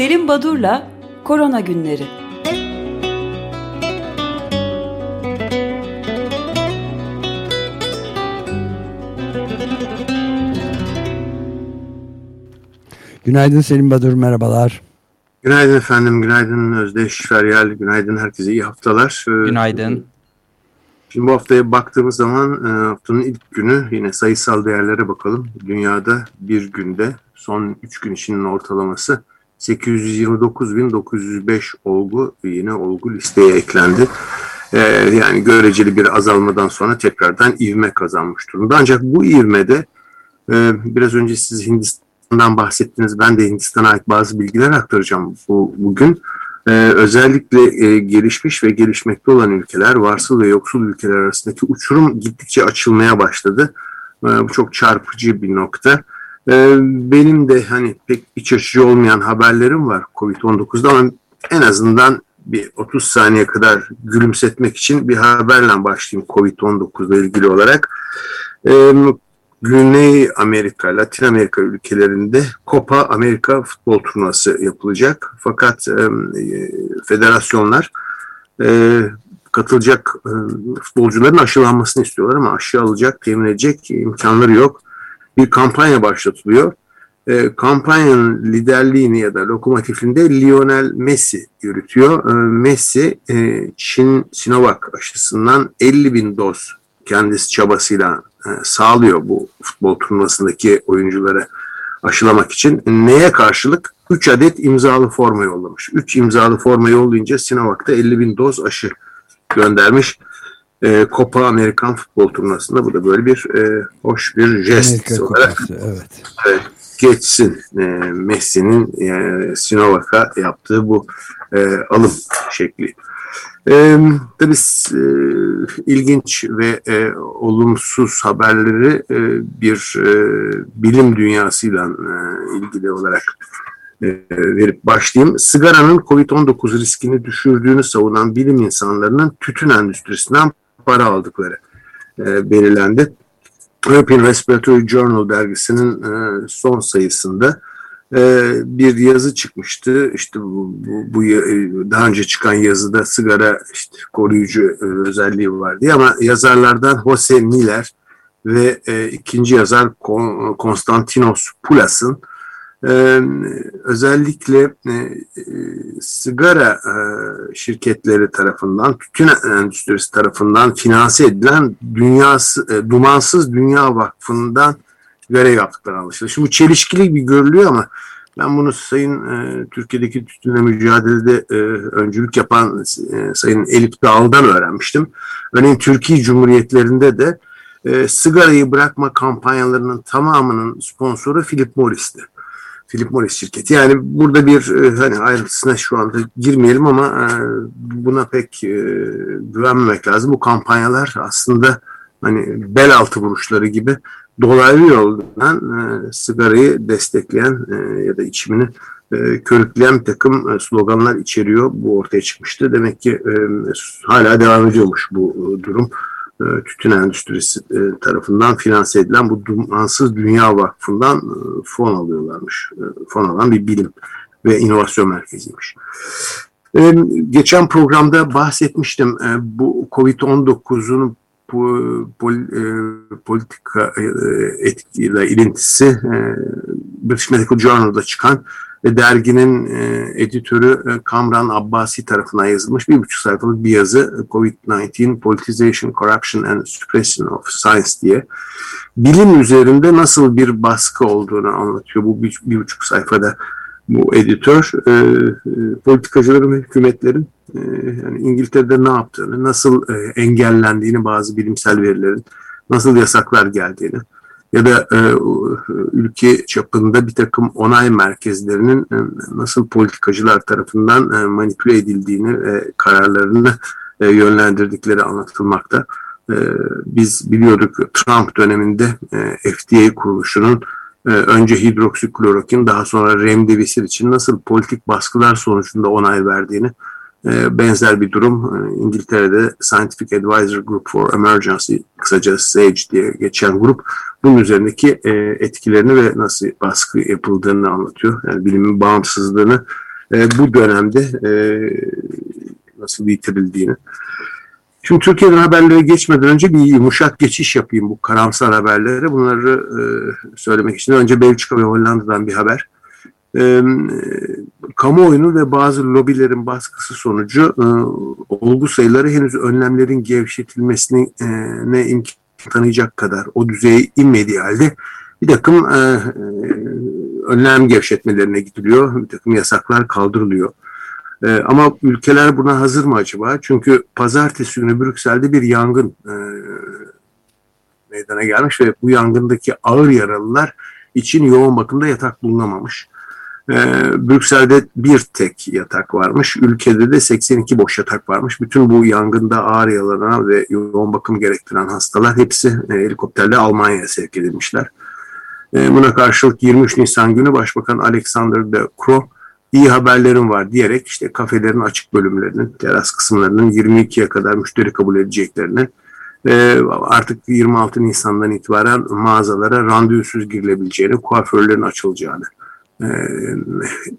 Selim Badur'la Korona Günleri. Günaydın Selim Badur, merhabalar. Günaydın efendim, günaydın Özdeş Feryal, günaydın herkese iyi haftalar. Ee, günaydın. Şimdi bu haftaya baktığımız zaman e, haftanın ilk günü yine sayısal değerlere bakalım. Dünyada bir günde son 3 gün içinin ortalaması 829.905 olgu yine olgu listeye eklendi. Ee, yani göreceli bir azalmadan sonra tekrardan ivme kazanmış durumda. Ancak bu ivmede e, biraz önce siz Hindistan'dan bahsettiniz. Ben de Hindistan'a ait bazı bilgiler aktaracağım bu, bugün. Ee, özellikle e, gelişmiş ve gelişmekte olan ülkeler, varsıl ve yoksul ülkeler arasındaki uçurum gittikçe açılmaya başladı. Ee, bu çok çarpıcı bir nokta. Ee, benim de hani pek iç açıcı olmayan haberlerim var Covid-19'da ama en azından bir 30 saniye kadar gülümsetmek için bir haberle başlayayım Covid-19 ile ilgili olarak. Ee, Güney Amerika, Latin Amerika ülkelerinde Copa Amerika futbol turnuvası yapılacak. Fakat e, federasyonlar e, katılacak e, futbolcuların aşılanmasını istiyorlar ama aşı alacak, temin edecek imkanları yok. Bir kampanya başlatılıyor. E, kampanyanın liderliğini ya da lokomotifinde Lionel Messi yürütüyor. E, Messi e, Çin Sinovac aşısından 50 bin doz kendisi çabasıyla e, sağlıyor bu futbol turnuvasındaki oyuncuları aşılamak için. Neye karşılık? 3 adet imzalı forma yollamış. 3 imzalı forma yollayınca Sinovac'ta 50 bin doz aşı göndermiş. E, Copa Amerikan futbol turnuvasında bu da böyle bir e, hoş bir jest Amerika olarak Kupası, evet. evet geçsin e, Messi'nin e, Sinovac'a yaptığı bu e, alım şekli. E, tabii e, ilginç ve e, olumsuz haberleri e, bir e, bilim dünyasıyla e, ilgili olarak e, verip başlayayım. Sigaranın COVID-19 riskini düşürdüğünü savunan bilim insanlarının tütün endüstrisinden para aldıkları e, belirlendi. European Respiratory Journal dergisinin e, son sayısında e, bir yazı çıkmıştı. İşte bu, bu, bu daha önce çıkan yazıda sigara işte koruyucu e, özelliği var diye ama yazarlardan Jose Miller ve e, ikinci yazar Konstantinos Poulas'ın ee, özellikle e, e, sigara e, şirketleri tarafından, tütün endüstrisi tarafından finanse edilen dünyası, e, Dumansız Dünya Vakfı'ndan görev yaptıkları anlaşılıyor. Şimdi bu çelişkili bir görülüyor ama ben bunu Sayın e, Türkiye'deki tütünle mücadelede e, öncülük yapan e, Sayın Elif Dağlı'dan öğrenmiştim. Örneğin Türkiye Cumhuriyetlerinde de e, sigarayı bırakma kampanyalarının tamamının sponsoru Philip Morris'ti. Philip Morris şirketi. Yani burada bir e, hani ayrıntısına şu anda girmeyelim ama e, buna pek e, güvenmemek lazım. Bu kampanyalar aslında hani bel altı vuruşları gibi dolaylı yoldan sigarayı destekleyen ya da içimini körükleyen bir takım sloganlar içeriyor. Bu ortaya çıkmıştı. Demek ki hala devam ediyormuş bu durum. E, tütün endüstrisi e, tarafından finanse edilen bu Dumansız Dünya Vakfı'ndan e, fon alıyorlarmış. Fon alan bir bilim ve inovasyon merkeziymiş. Geçen programda bahsetmiştim bu Covid-19'un politika etkiyle ilintisi British Medical Journal'da çıkan ve derginin e, editörü e, Kamran Abbasi tarafından yazılmış bir buçuk sayfalık bir yazı COVID-19 Politicization, Corruption and Suppression of Science diye. Bilim üzerinde nasıl bir baskı olduğunu anlatıyor bu bir, bir buçuk sayfada bu editör. E, e, politikacıların ve hükümetlerin e, yani İngiltere'de ne yaptığını, nasıl e, engellendiğini bazı bilimsel verilerin, nasıl yasaklar geldiğini, ya da e, ülke çapında bir takım onay merkezlerinin e, nasıl politikacılar tarafından e, manipüle edildiğini ve kararlarını e, yönlendirdikleri anlatılmakta. E, biz biliyorduk Trump döneminde e, FDA kuruluşunun e, önce hidroksiklorokin daha sonra remdesivir için nasıl politik baskılar sonucunda onay verdiğini benzer bir durum ee, İngiltere'de Scientific Advisor Group for Emergency kısaca SAGE diye geçen grup bunun üzerindeki e, etkilerini ve nasıl baskı yapıldığını anlatıyor. Yani bilimin bağımsızlığını e, bu dönemde e, nasıl yitirildiğini. Şimdi Türkiye'den haberlere geçmeden önce bir yumuşak geçiş yapayım bu karamsar haberlere. Bunları e, söylemek için önce Belçika ve Hollanda'dan bir haber. E, kamuoyunu ve bazı lobilerin baskısı sonucu e, olgu sayıları henüz önlemlerin gevşetilmesine e, ne imkan tanıyacak kadar o düzeye inmediği halde bir takım e, e, önlem gevşetmelerine gidiliyor, bir takım yasaklar kaldırılıyor. E, ama ülkeler buna hazır mı acaba? Çünkü pazartesi günü Brüksel'de bir yangın e, meydana gelmiş ve bu yangındaki ağır yaralılar için yoğun bakımda yatak bulunamamış. E, Brüksel'de bir tek yatak varmış. Ülkede de 82 boş yatak varmış. Bütün bu yangında ağır yaralanan ve yoğun bakım gerektiren hastalar hepsi e, helikopterle Almanya'ya sevk edilmişler. E, buna karşılık 23 Nisan günü Başbakan Alexander de Croo iyi haberlerim var diyerek işte kafelerin açık bölümlerinin, teras kısımlarının 22'ye kadar müşteri kabul edeceklerini e, artık 26 Nisan'dan itibaren mağazalara randevusuz girilebileceğini, kuaförlerin açılacağını e,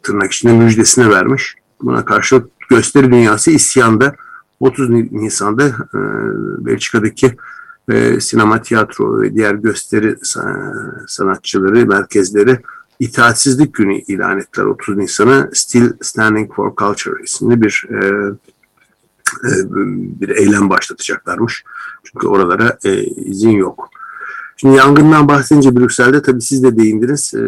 tırnak içinde müjdesini vermiş. Buna karşılık gösteri dünyası isyanda 30 Nisan'da e, Belçika'daki e, sinema, tiyatro ve diğer gösteri sanatçıları, merkezleri itaatsizlik günü ilan ettiler 30 Nisan'ı Still Standing for Culture isimli bir e, e, bir eylem başlatacaklarmış. Çünkü oralara e, izin yok. Şimdi yangından bahsedince Brüksel'de tabii siz de değindiniz. E,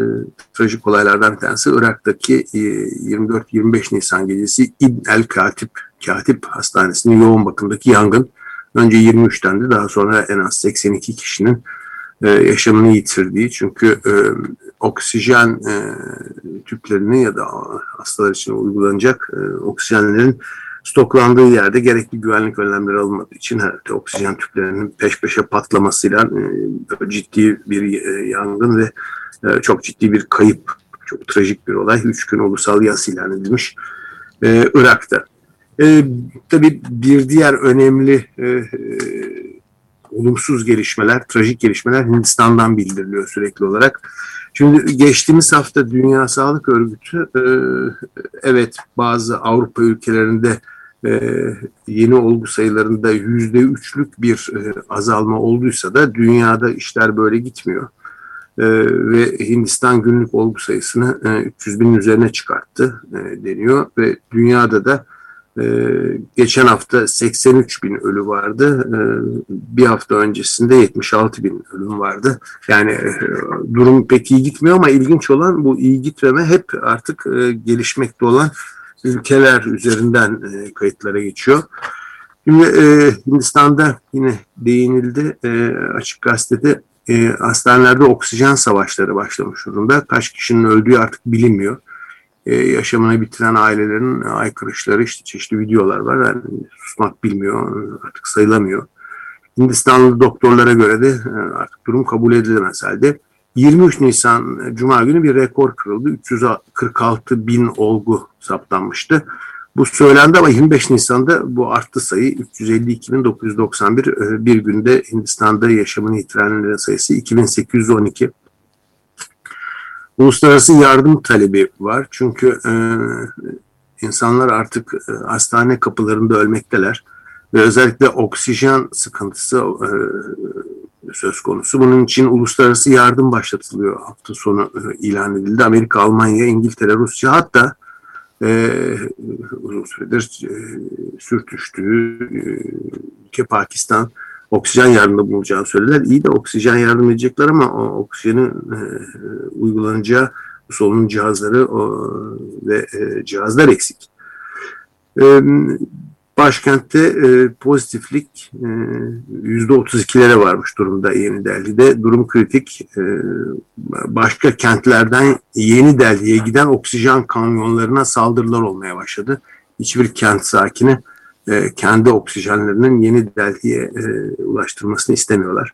trajik olaylardan bir tanesi Irak'taki e, 24-25 Nisan gecesi İbn el Katip, Katip Hastanesi'nin yoğun bakımdaki yangın. Önce 23'ten de daha sonra en az 82 kişinin e, yaşamını yitirdiği çünkü e, oksijen e, tüplerinin ya da hastalar için uygulanacak e, oksijenlerin stoklandığı yerde gerekli güvenlik önlemleri alınmadığı için herhalde oksijen tüplerinin peş peşe patlamasıyla e, ciddi bir e, yangın ve e, çok ciddi bir kayıp, çok trajik bir olay. Üç gün ulusal yas ilan edilmiş e, Irak'ta. E, tabii bir diğer önemli e, e, olumsuz gelişmeler, trajik gelişmeler Hindistan'dan bildiriliyor sürekli olarak. Şimdi geçtiğimiz hafta Dünya Sağlık Örgütü e, evet bazı Avrupa ülkelerinde e, yeni olgu sayılarında yüzde üçlük bir e, azalma olduysa da dünyada işler böyle gitmiyor. E, ve Hindistan günlük olgu sayısını e, 300 bin üzerine çıkarttı e, deniyor ve dünyada da ee, geçen hafta 83 bin ölü vardı. Ee, bir hafta öncesinde 76 bin ölüm vardı. Yani e, durum pek iyi gitmiyor ama ilginç olan bu iyi gitmeme hep artık e, gelişmekte olan ülkeler üzerinden e, kayıtlara geçiyor. Şimdi e, Hindistan'da yine değinildi e, açık gazetede e, hastanelerde oksijen savaşları başlamış durumda. Kaç kişinin öldüğü artık bilinmiyor e, yaşamını bitiren ailelerin aykırışları işte çeşitli videolar var. Yani susmak bilmiyor, artık sayılamıyor. Hindistanlı doktorlara göre de e, artık durum kabul edilemez halde. 23 Nisan Cuma günü bir rekor kırıldı. 346 bin olgu saptanmıştı. Bu söylendi ama 25 Nisan'da bu arttı sayı 352.991 e, bir günde Hindistan'da yaşamını yitirenlerin sayısı 2812. Uluslararası yardım talebi var. Çünkü e, insanlar artık e, hastane kapılarında ölmekteler. Ve özellikle oksijen sıkıntısı e, söz konusu. Bunun için uluslararası yardım başlatılıyor. Hafta sonu e, ilan edildi. Amerika, Almanya, İngiltere, Rusya hatta e, uzun süredir e, sürtüştüğü e, ülke Pakistan oksijen yardımında bulunacağını söylediler. İyi de oksijen yardım edecekler ama o oksijenin e, uygulanacağı solunum cihazları o, ve e, cihazlar eksik. E, başkentte e, pozitiflik e, %32'lere varmış durumda Yeni Delhi'de. Durum kritik. E, başka kentlerden Yeni Delhi'ye giden oksijen kamyonlarına saldırılar olmaya başladı. Hiçbir kent sakini e, kendi oksijenlerinin yeni Delhi'ye e, ulaştırmasını istemiyorlar.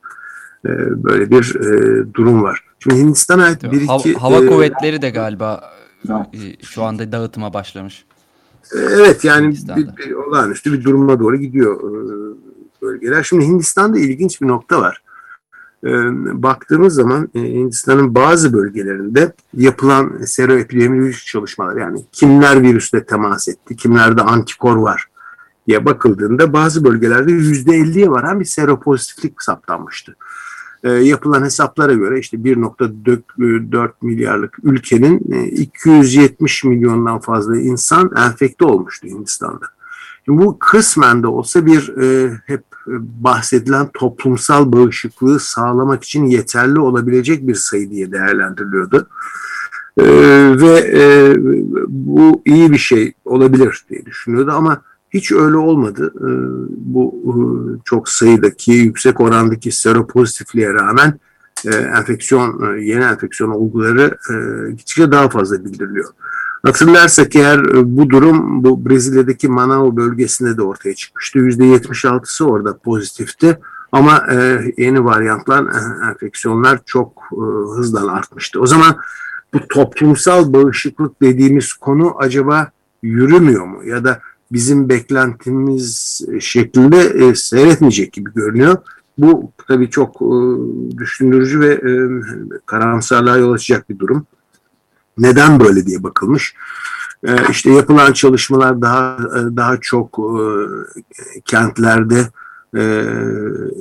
E, böyle bir e, durum var. Şimdi Hindistan'a ait bir iki... Hava, hava e, kuvvetleri de galiba e, şu anda dağıtıma başlamış. Evet yani bir, bir, olağanüstü bir duruma doğru gidiyor e, bölgeler. Şimdi Hindistan'da ilginç bir nokta var. e, baktığımız zaman e, Hindistan'ın bazı bölgelerinde yapılan seroepidemiolojik çalışmalar yani kimler virüsle temas etti, kimlerde antikor var diye bakıldığında bazı bölgelerde %50'ye varan bir seropozitiflik saptanmıştı. E, yapılan hesaplara göre işte 1.4 milyarlık ülkenin e, 270 milyondan fazla insan enfekte olmuştu Hindistan'da. Şimdi bu kısmen de olsa bir e, hep bahsedilen toplumsal bağışıklığı sağlamak için yeterli olabilecek bir sayı diye değerlendiriliyordu. E, ve e, bu iyi bir şey olabilir diye düşünüyordu ama hiç öyle olmadı. E, bu e, çok sayıdaki yüksek orandaki seropozitifliğe rağmen e, enfeksiyon, e, yeni enfeksiyon olguları gittikçe daha fazla bildiriliyor. Hatırlarsak eğer bu durum bu Brezilya'daki Manaus bölgesinde de ortaya çıkmıştı. %76'sı orada pozitifti. Ama yeni varyantlar, enfeksiyonlar çok hızla artmıştı. O zaman bu toplumsal bağışıklık dediğimiz konu acaba yürümüyor mu? Ya da bizim beklentimiz şeklinde e, seyretmeyecek gibi görünüyor. Bu tabii çok e, düşündürücü ve e, karamsarlığa yol açacak bir durum. Neden böyle diye bakılmış. E, işte yapılan çalışmalar daha e, daha çok e, kentlerde e,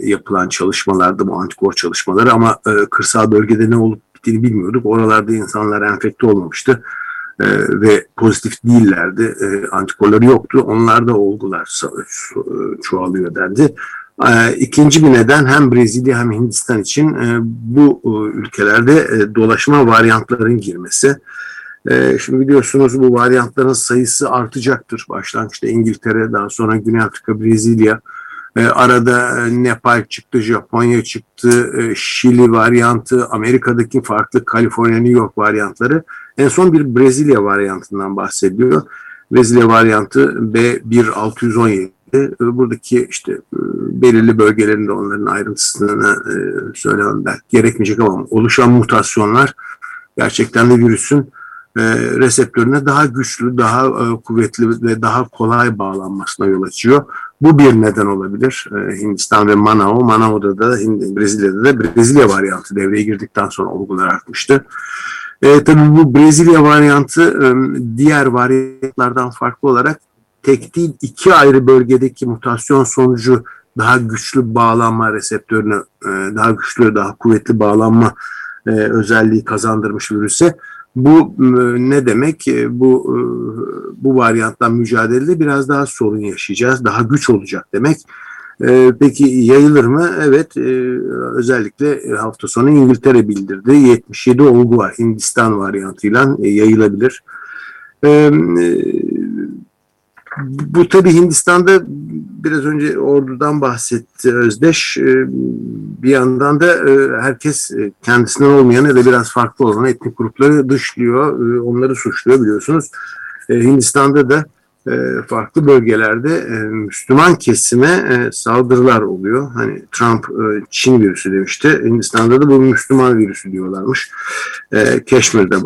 yapılan çalışmalardı bu antikor çalışmaları ama e, kırsal bölgede ne olup bittiğini bilmiyorduk. Oralarda insanlar enfekte olmamıştı e, ve pozitif değillerdi. E, antikorları yoktu. Onlarda olgular çoğalıyor dendi. E, ikinci bir neden hem Brezilya hem Hindistan için e, bu e, ülkelerde e, dolaşma varyantların girmesi. E, şimdi biliyorsunuz bu varyantların sayısı artacaktır. Başlangıçta İngiltere, daha sonra Güney Afrika, Brezilya, e, arada e, Nepal çıktı, Japonya çıktı, e, Şili varyantı, Amerika'daki farklı Kaliforniya, New York varyantları. En son bir Brezilya varyantından bahsediyor. Brezilya varyantı B1617. Buradaki işte belirli bölgelerinde onların ayrıntısını söylemem belki gerekmeyecek ama oluşan mutasyonlar gerçekten de virüsün reseptörüne daha güçlü, daha kuvvetli ve daha kolay bağlanmasına yol açıyor. Bu bir neden olabilir. Hindistan ve Manao, Manao'da da Brezilya'da da Brezilya varyantı devreye girdikten sonra olgular artmıştı. E, tabii bu Brezilya varyantı e, diğer varyantlardan farklı olarak tek değil iki ayrı bölgedeki mutasyon sonucu daha güçlü bağlanma reseptörüne, e, daha güçlü, daha kuvvetli bağlanma e, özelliği kazandırmış virüse. Bu e, ne demek? E, bu e, bu varyanttan mücadelede biraz daha sorun yaşayacağız, daha güç olacak demek. Peki yayılır mı? Evet özellikle hafta sonu İngiltere bildirdi. 77 olgu var Hindistan varyantıyla yayılabilir. E, bu tabi Hindistan'da biraz önce ordudan bahsetti Özdeş. E, bir yandan da e, herkes kendisinden olmayan ya da biraz farklı olan etnik grupları dışlıyor. E, onları suçluyor biliyorsunuz. E, Hindistan'da da e, farklı bölgelerde e, Müslüman kesime e, saldırılar oluyor. Hani Trump Çin virüsü demişti. Hindistan'da da bu Müslüman virüsü diyorlarmış. Keşmir'de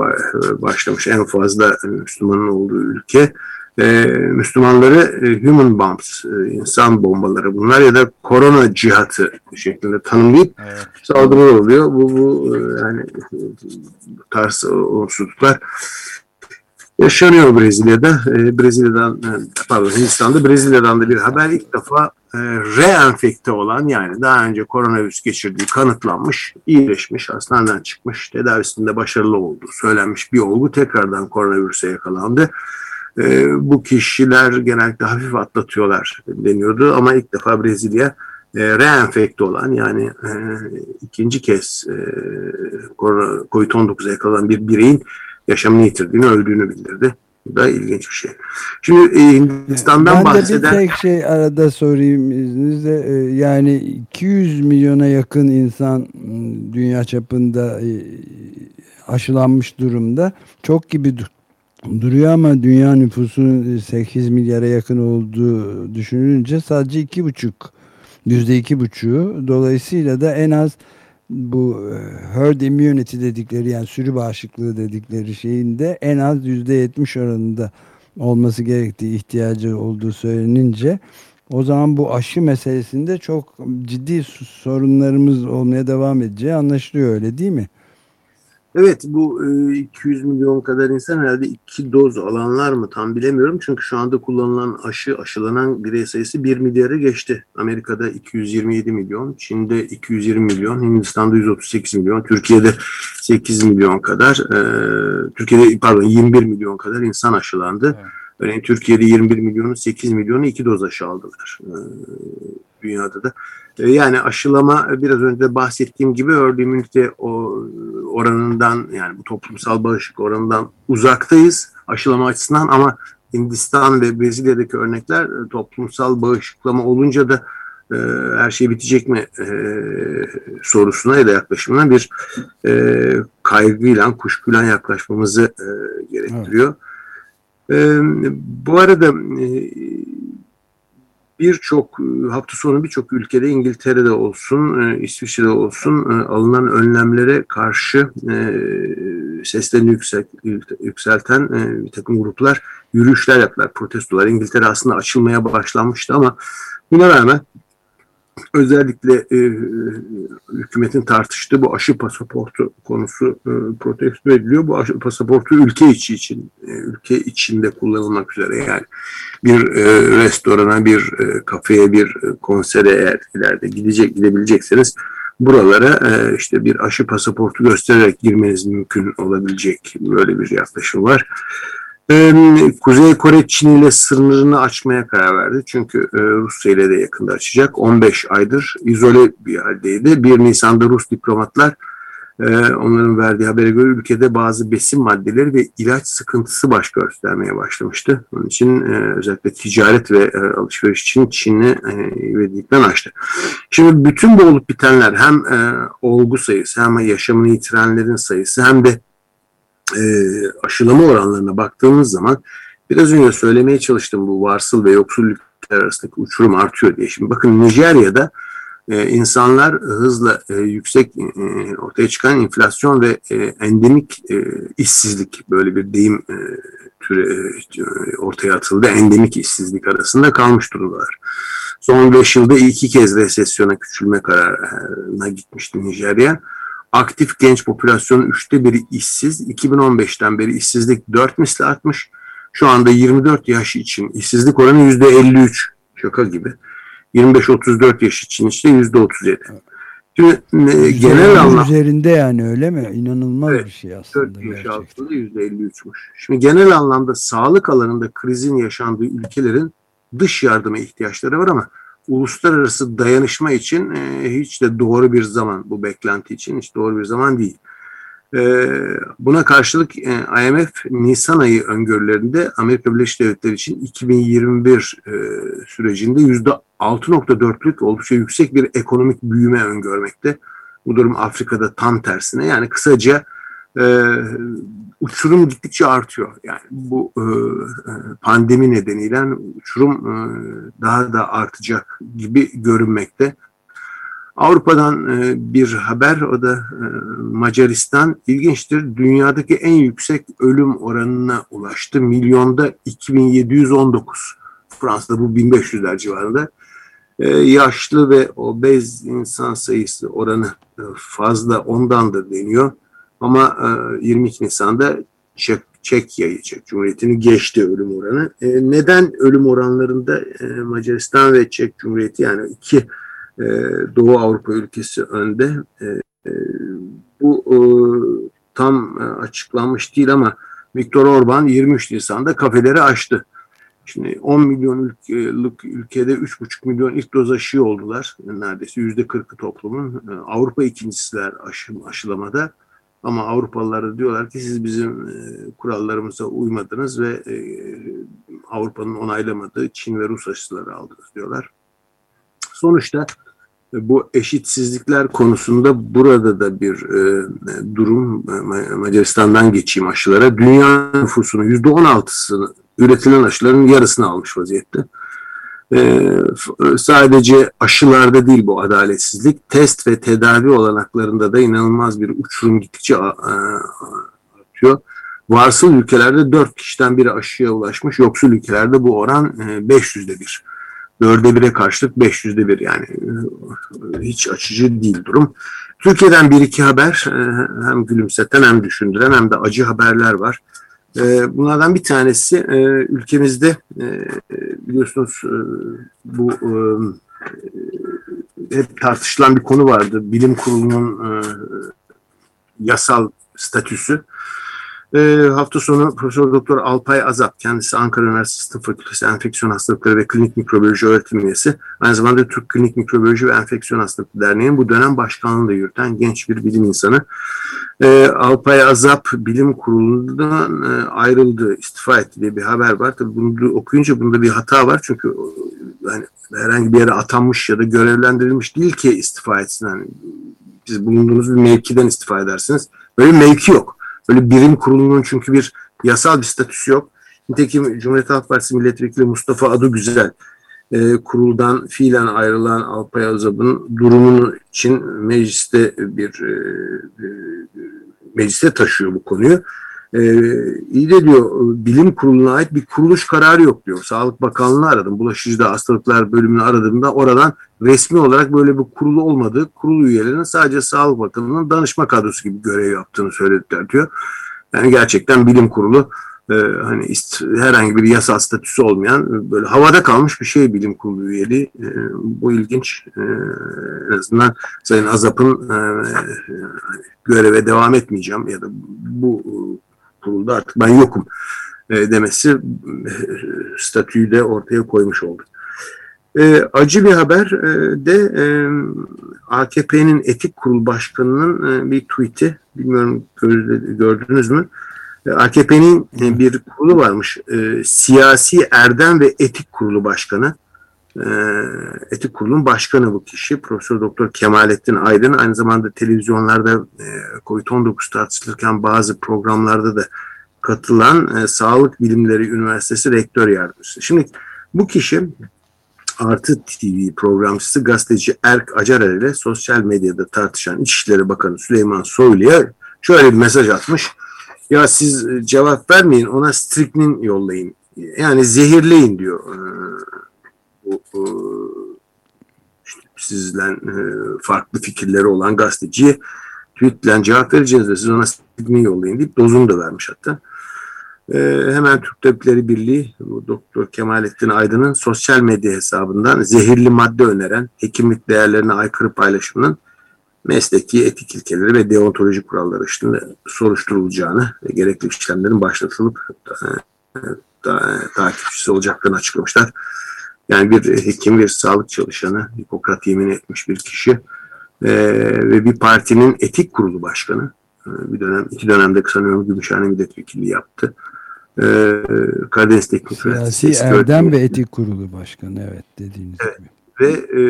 başlamış en fazla Müslümanın olduğu ülke. Müslümanları human bombs, insan bombaları bunlar ya da korona cihatı şeklinde tanımlayıp evet. saldırılar oluyor. Bu, bu yani bu tarz unsuzluklar yaşanıyor Brezilya'da. E, Brezilya'dan e, pardon Hindistan'da Brezilya'dan da bir haber ilk defa e, reenfekte olan yani daha önce koronavirüs geçirdiği kanıtlanmış, iyileşmiş, hastaneden çıkmış, tedavisinde başarılı olduğu söylenmiş bir olgu tekrardan koronavirüse yakalandı. E, bu kişiler genellikle hafif atlatıyorlar deniyordu ama ilk defa Brezilya e, reenfekte olan yani e, ikinci kez e, COVID-19'a yakalanan bir bireyin yaşamını yitirdiğini, öldüğünü bildirdi. Bu da ilginç bir şey. Şimdi e, Hindistan'dan ben bahseden... Ben de bir tek şey arada sorayım izninizle. E, yani 200 milyona yakın insan ıı, dünya çapında e, aşılanmış durumda. Çok gibi duruyor ama dünya nüfusunun 8 milyara yakın olduğu düşünülünce sadece iki buçuk yüzde iki buçuğu dolayısıyla da en az bu e, herd immunity dedikleri yani sürü bağışıklığı dedikleri şeyinde en az yüzde yetmiş oranında olması gerektiği ihtiyacı olduğu söylenince O zaman bu aşı meselesinde çok ciddi sorunlarımız olmaya devam edeceği anlaşılıyor öyle değil mi? Evet bu 200 e, milyon kadar insan herhalde iki doz alanlar mı tam bilemiyorum. Çünkü şu anda kullanılan aşı aşılanan birey sayısı 1 milyarı geçti. Amerika'da 227 milyon, Çin'de 220 milyon, Hindistan'da 138 milyon, Türkiye'de 8 milyon kadar, e, Türkiye'de pardon 21 milyon kadar insan aşılandı. Evet. Örneğin Türkiye'de 21 milyonu 8 milyonu iki doz aşı aldılar. E, dünyada da. E, yani aşılama biraz önce bahsettiğim gibi herd immunity oranından yani bu toplumsal bağışıklık oranından uzaktayız aşılama açısından ama Hindistan ve Brezilya'daki örnekler e, toplumsal bağışıklama olunca da e, her şey bitecek mi e, sorusuna ya da yaklaşımına bir e, kaygıyla, kuşkuyla yaklaşmamızı e, gerektiriyor. Evet. E, bu arada e, birçok e, hafta sonu birçok ülkede İngiltere'de olsun, e, İsviçre'de olsun alınan önlemlere karşı seslerini yüksek, yükselten bir takım gruplar yürüyüşler yaptılar, protestolar. İngiltere aslında açılmaya başlanmıştı ama buna rağmen özellikle e, hükümetin tartıştığı bu aşı pasaportu konusu e, protesto ediliyor. Bu aşı pasaportu ülke içi için, e, ülke içinde kullanılmak üzere yani bir e, restorana, bir e, kafeye, bir e, konsere eğer ileride gidecek gidebilecekseniz buralara e, işte bir aşı pasaportu göstererek girmeniz mümkün olabilecek böyle bir yaklaşım var. Kuzey Kore Çin ile sınırını açmaya karar verdi. Çünkü e, Rusya ile de yakında açacak. 15 aydır izole bir haldeydi. 1 Nisan'da Rus diplomatlar e, onların verdiği habere göre ülkede bazı besin maddeleri ve ilaç sıkıntısı baş göstermeye başlamıştı. Onun için e, özellikle ticaret ve alışveriş için Çin'i ivedilikten açtı. Şimdi bütün bu olup bitenler hem olgu sayısı hem yaşamını yitirenlerin sayısı hem de e, aşılama oranlarına baktığımız zaman biraz önce söylemeye çalıştım bu varsıl ve yoksul ülkeler arasındaki uçurum artıyor diye. Şimdi bakın Nijerya'da e, insanlar hızla e, yüksek e, ortaya çıkan enflasyon ve e, endemik e, işsizlik böyle bir deyim e, türü e, ortaya atıldı. Endemik işsizlik arasında kalmış durumdalar. Son 5 yılda iki kez resesyona küçülme kararına gitmişti Nijerya aktif genç popülasyonun üçte biri işsiz. 2015'ten beri işsizlik 4 misli artmış. Şu anda 24 yaş için işsizlik oranı %53. Şaka gibi. 25-34 yaş için işte %37. Şimdi e, genel anlamda üzerinde yani öyle mi? İnanılmaz evet, bir şey aslında. 4 yaş altında %53'müş. Şimdi genel anlamda sağlık alanında krizin yaşandığı ülkelerin dış yardıma ihtiyaçları var ama uluslararası dayanışma için e, hiç de doğru bir zaman bu beklenti için hiç doğru bir zaman değil. E, buna karşılık e, IMF Nisan ayı öngörülerinde Amerika Birleşik Devletleri için 2021 e, sürecinde %6.4'lük oldukça yüksek bir ekonomik büyüme öngörmekte. Bu durum Afrika'da tam tersine yani kısaca e, uçurum gittikçe artıyor. Yani bu e, e, pandemi nedeniyle uçurum e, daha da artacak gibi görünmekte. Avrupa'dan e, bir haber o da e, Macaristan ilginçtir. Dünyadaki en yüksek ölüm oranına ulaştı. Milyonda 2719. Fransa'da bu 1500'ler civarında. E, yaşlı ve obez insan sayısı oranı e, fazla ondandır deniyor. Ama e, 22 Nisan'da Çek, Çekya'yı, Çek Cumhuriyeti'ni geçti ölüm oranı. E, neden ölüm oranlarında e, Macaristan ve Çek Cumhuriyeti yani iki e, Doğu Avrupa ülkesi önde? Bu tam açıklanmış değil ama Viktor Orban 23 Nisan'da kafeleri açtı. Şimdi 10 milyon ülkelik ülkede 3,5 milyon ilk doz aşı oldular. Neredeyse %40'ı toplumun. Avrupa ikincisiler aşı, aşılamada. Ama Avrupalılar diyorlar ki siz bizim e, kurallarımıza uymadınız ve e, Avrupa'nın onaylamadığı Çin ve Rus aşıları aldınız diyorlar. Sonuçta e, bu eşitsizlikler konusunda burada da bir durum Macaristan'dan geçeyim aşılara. Dünya nüfusunun %16'sını üretilen aşıların yarısını almış vaziyette. Ee, sadece aşılarda değil bu adaletsizlik, test ve tedavi olanaklarında da inanılmaz bir uçurum gittikçe artıyor. Varsıl ülkelerde 4 kişiden biri aşıya ulaşmış, yoksul ülkelerde bu oran 500'de bir. Dörde bire karşılık 500'de bir yani hiç açıcı değil durum. Türkiye'den bir iki haber hem gülümseten hem düşündüren hem de acı haberler var. Bunlardan bir tanesi ülkemizde biliyorsunuz bu hep tartışılan bir konu vardı. Bilim kurulunun yasal statüsü. E, hafta sonu Profesör Doktor Alpay Azap, kendisi Ankara Üniversitesi Tıp Fakültesi Enfeksiyon Hastalıkları ve Klinik Mikrobiyoloji öğretim üyesi. Aynı zamanda Türk Klinik Mikrobiyoloji ve Enfeksiyon Hastalıkları Derneği'nin bu dönem başkanlığını da yürüten genç bir bilim insanı. E, Alpay Azap bilim kurulundan e, ayrıldı, istifa etti diye bir haber var. Tabii bunu okuyunca bunda bir hata var çünkü yani herhangi bir yere atanmış ya da görevlendirilmiş değil ki istifa etsin. Yani siz bulunduğunuz bir mevkiden istifa edersiniz. Böyle bir mevki yok. Böyle birim kurulunun çünkü bir yasal bir statüsü yok. Nitekim Cumhuriyet Halk Partisi Milletvekili Mustafa Adıgüzel e, kuruldan fiilen ayrılan Alpay Azap'ın durumunun için mecliste bir e, e, mecliste taşıyor bu konuyu. E, iyi de diyor bilim kuruluna ait bir kuruluş kararı yok diyor. Sağlık Bakanlığı'nı aradım. Bulaşıcı Hastalıklar bölümünü aradığımda oradan resmi olarak böyle bir kurulu olmadığı, kurulu üyelerinin sadece Sağlık Bakanlığı'nın danışma kadrosu gibi görev yaptığını söylediler diyor. Yani gerçekten bilim kurulu e, hani ist, herhangi bir yasal statüsü olmayan böyle havada kalmış bir şey bilim kurulu üyeliği. E, bu ilginç. E, en azından Sayın Azap'ın e, göreve devam etmeyeceğim ya da bu kurulda artık ben yokum e, demesi e, statüyü de ortaya koymuş oldu. E, acı bir haber e, de e, AKP'nin etik kurul başkanının e, bir tweet'i bilmiyorum gördünüz mü? E, AKP'nin e, bir kurulu varmış. E, Siyasi Erdem ve Etik Kurulu Başkanı. E, etik Kurulu'nun başkanı bu kişi. Profesör Doktor Kemalettin Aydın. Aynı zamanda televizyonlarda e, COVID-19 tartışılırken bazı programlarda da katılan e, Sağlık Bilimleri Üniversitesi Rektör Yardımcısı. Şimdi bu kişi Artı TV programcısı gazeteci Erk Acarer ile sosyal medyada tartışan İçişleri Bakanı Süleyman Soylu'ya şöyle bir mesaj atmış. Ya siz e, cevap vermeyin ona striknin yollayın. Yani zehirleyin diyor. E, bu işte sizden e, farklı fikirleri olan gazeteciye tweetle cevap vereceğiz de siz ona striknin yollayın deyip dozunu da vermiş hatta. Ee, hemen Türk Tabipleri Birliği bu Doktor Kemalettin Aydın'ın sosyal medya hesabından zehirli madde öneren hekimlik değerlerine aykırı paylaşımının mesleki etik ilkeleri ve deontoloji kuralları içinde soruşturulacağını ve gerekli işlemlerin başlatılıp e, da, takipçisi olacaklarını açıklamışlar. Yani bir hekim, bir sağlık çalışanı, Hipokrat yemin etmiş bir kişi e, ve bir partinin etik kurulu başkanı. E, bir dönem, iki dönemde sanıyorum Gümüşhane milletvekili yaptı. Ee, Karadeniz Teknik Siyasi Erdem ve Etik Kurulu Başkanı evet dediğiniz evet. gibi. Ve e,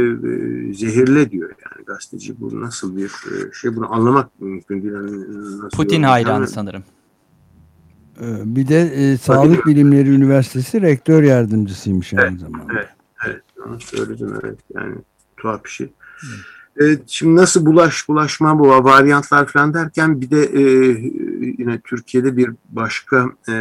e, zehirle diyor yani gazeteci. Bu nasıl bir e, şey bunu anlamak mümkün değil. Yani nasıl Putin hayranı sanırım. Ee, bir de e, Sağlık Bilimleri Üniversitesi rektör yardımcısıymış evet, aynı zamanda. Evet, evet. Onu söyledim evet. Yani tuhaf bir şey. Evet, şimdi nasıl bulaş bulaşma bu varyantlar falan derken bir de e, yine Türkiye'de bir başka e,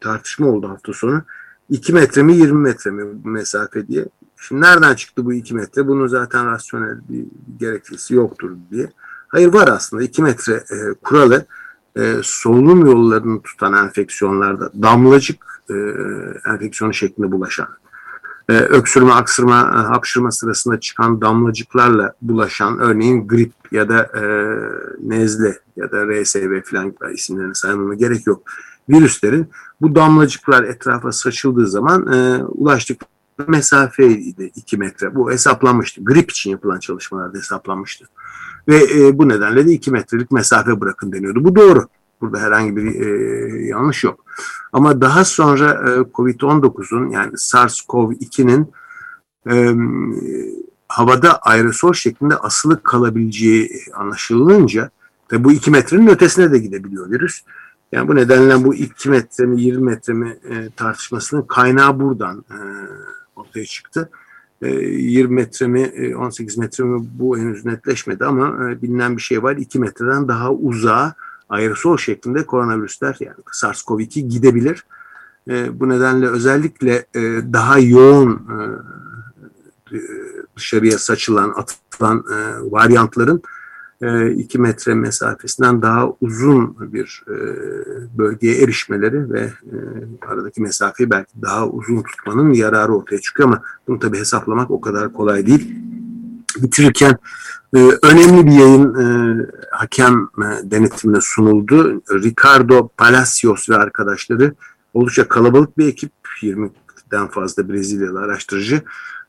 tartışma oldu hafta sonu. 2 metre mi 20 metre mi mesafe diye. Şimdi nereden çıktı bu 2 metre? Bunun zaten rasyonel bir gerekçesi yoktur diye. Hayır var aslında 2 metre e, kuralı e, solunum yollarını tutan enfeksiyonlarda damlacık e, enfeksiyonu şeklinde bulaşan e, öksürme, aksırma, e, hapşırma sırasında çıkan damlacıklarla bulaşan örneğin grip ya da e, nezle ya da RSV falan isimlerini saymama gerek yok. Virüslerin bu damlacıklar etrafa saçıldığı zaman e, ulaştık mesafeydi 2 metre. Bu hesaplanmıştı. Grip için yapılan çalışmalarda hesaplanmıştı. Ve e, bu nedenle de 2 metrelik mesafe bırakın deniyordu. Bu doğru. Burada herhangi bir e, yanlış yok. Ama daha sonra e, COVID-19'un yani SARS-CoV-2'nin e, havada aerosol şeklinde asılı kalabileceği anlaşılınca ve bu 2 metrenin ötesine de gidebiliyor virüs. Yani bu nedenle bu 2 metre mi 20 metre mi e, tartışmasının kaynağı buradan e, ortaya çıktı. E, 20 metre mi 18 metre mi bu henüz netleşmedi ama e, bilinen bir şey var. 2 metreden daha uzağa aerosol şeklinde koronavirüsler yani SARS-CoV-2 gidebilir. E, bu nedenle özellikle e, daha yoğun e, dışarıya saçılan, atılan e, varyantların e, iki metre mesafesinden daha uzun bir e, bölgeye erişmeleri ve e, aradaki mesafeyi belki daha uzun tutmanın yararı ortaya çıkıyor ama bunu tabii hesaplamak o kadar kolay değil. Bitirirken e, önemli bir yayın e, hakem e, denetimine sunuldu. Ricardo Palacios ve arkadaşları oldukça kalabalık bir ekip, 20'den fazla Brezilyalı araştırıcı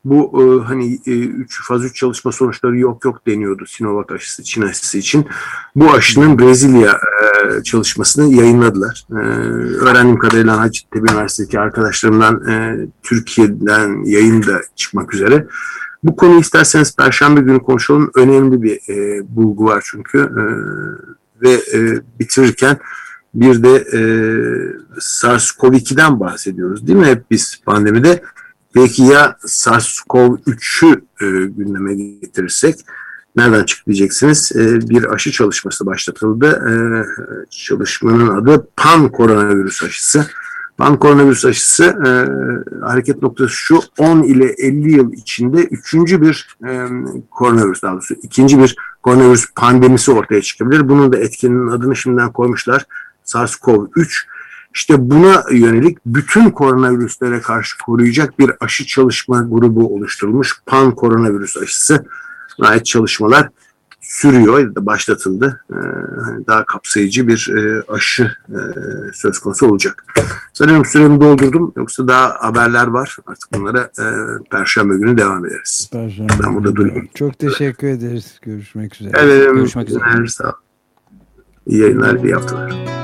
bu e, hani e, üç, faz 3 çalışma sonuçları yok yok deniyordu Sinovac aşısı, Çin aşısı için. Bu aşının Brezilya e, çalışmasını yayınladılar. E, öğrendiğim kadarıyla Hacettepe Üniversitesi'ndeki arkadaşlarımdan e, Türkiye'den yayın da çıkmak üzere. Bu konuyu isterseniz Perşembe günü konuşalım. Önemli bir e, bulgu var çünkü. E, ve e, bitirirken bir de e, SARS-CoV-2'den bahsediyoruz değil mi hep biz pandemide? Peki ya SARS-CoV-3'ü e, gündeme getirirsek nereden çıktı diyeceksiniz. E, bir aşı çalışması başlatıldı. E, çalışmanın adı pan koronavirüs aşısı. Pan koronavirüs aşısı e, hareket noktası şu 10 ile 50 yıl içinde üçüncü bir e, koronavirüs daha doğrusu ikinci bir koronavirüs pandemisi ortaya çıkabilir. Bunun da etkininin adını şimdiden koymuşlar. SARS-CoV-3 işte buna yönelik bütün koronavirüslere karşı koruyacak bir aşı çalışma grubu oluşturulmuş. Pan koronavirüs aşısı ait çalışmalar sürüyor ya da başlatıldı. Ee, hani daha kapsayıcı bir e, aşı e, söz konusu olacak. Sanıyorum süremi doldurdum. Yoksa daha haberler var. Artık bunlara e, Perşembe günü devam ederiz. Perşembe ben burada durayım. Çok teşekkür ederiz. Görüşmek üzere. Evet, Görüşmek üzere. Sağ İyi yayınlar, iyi haftalar.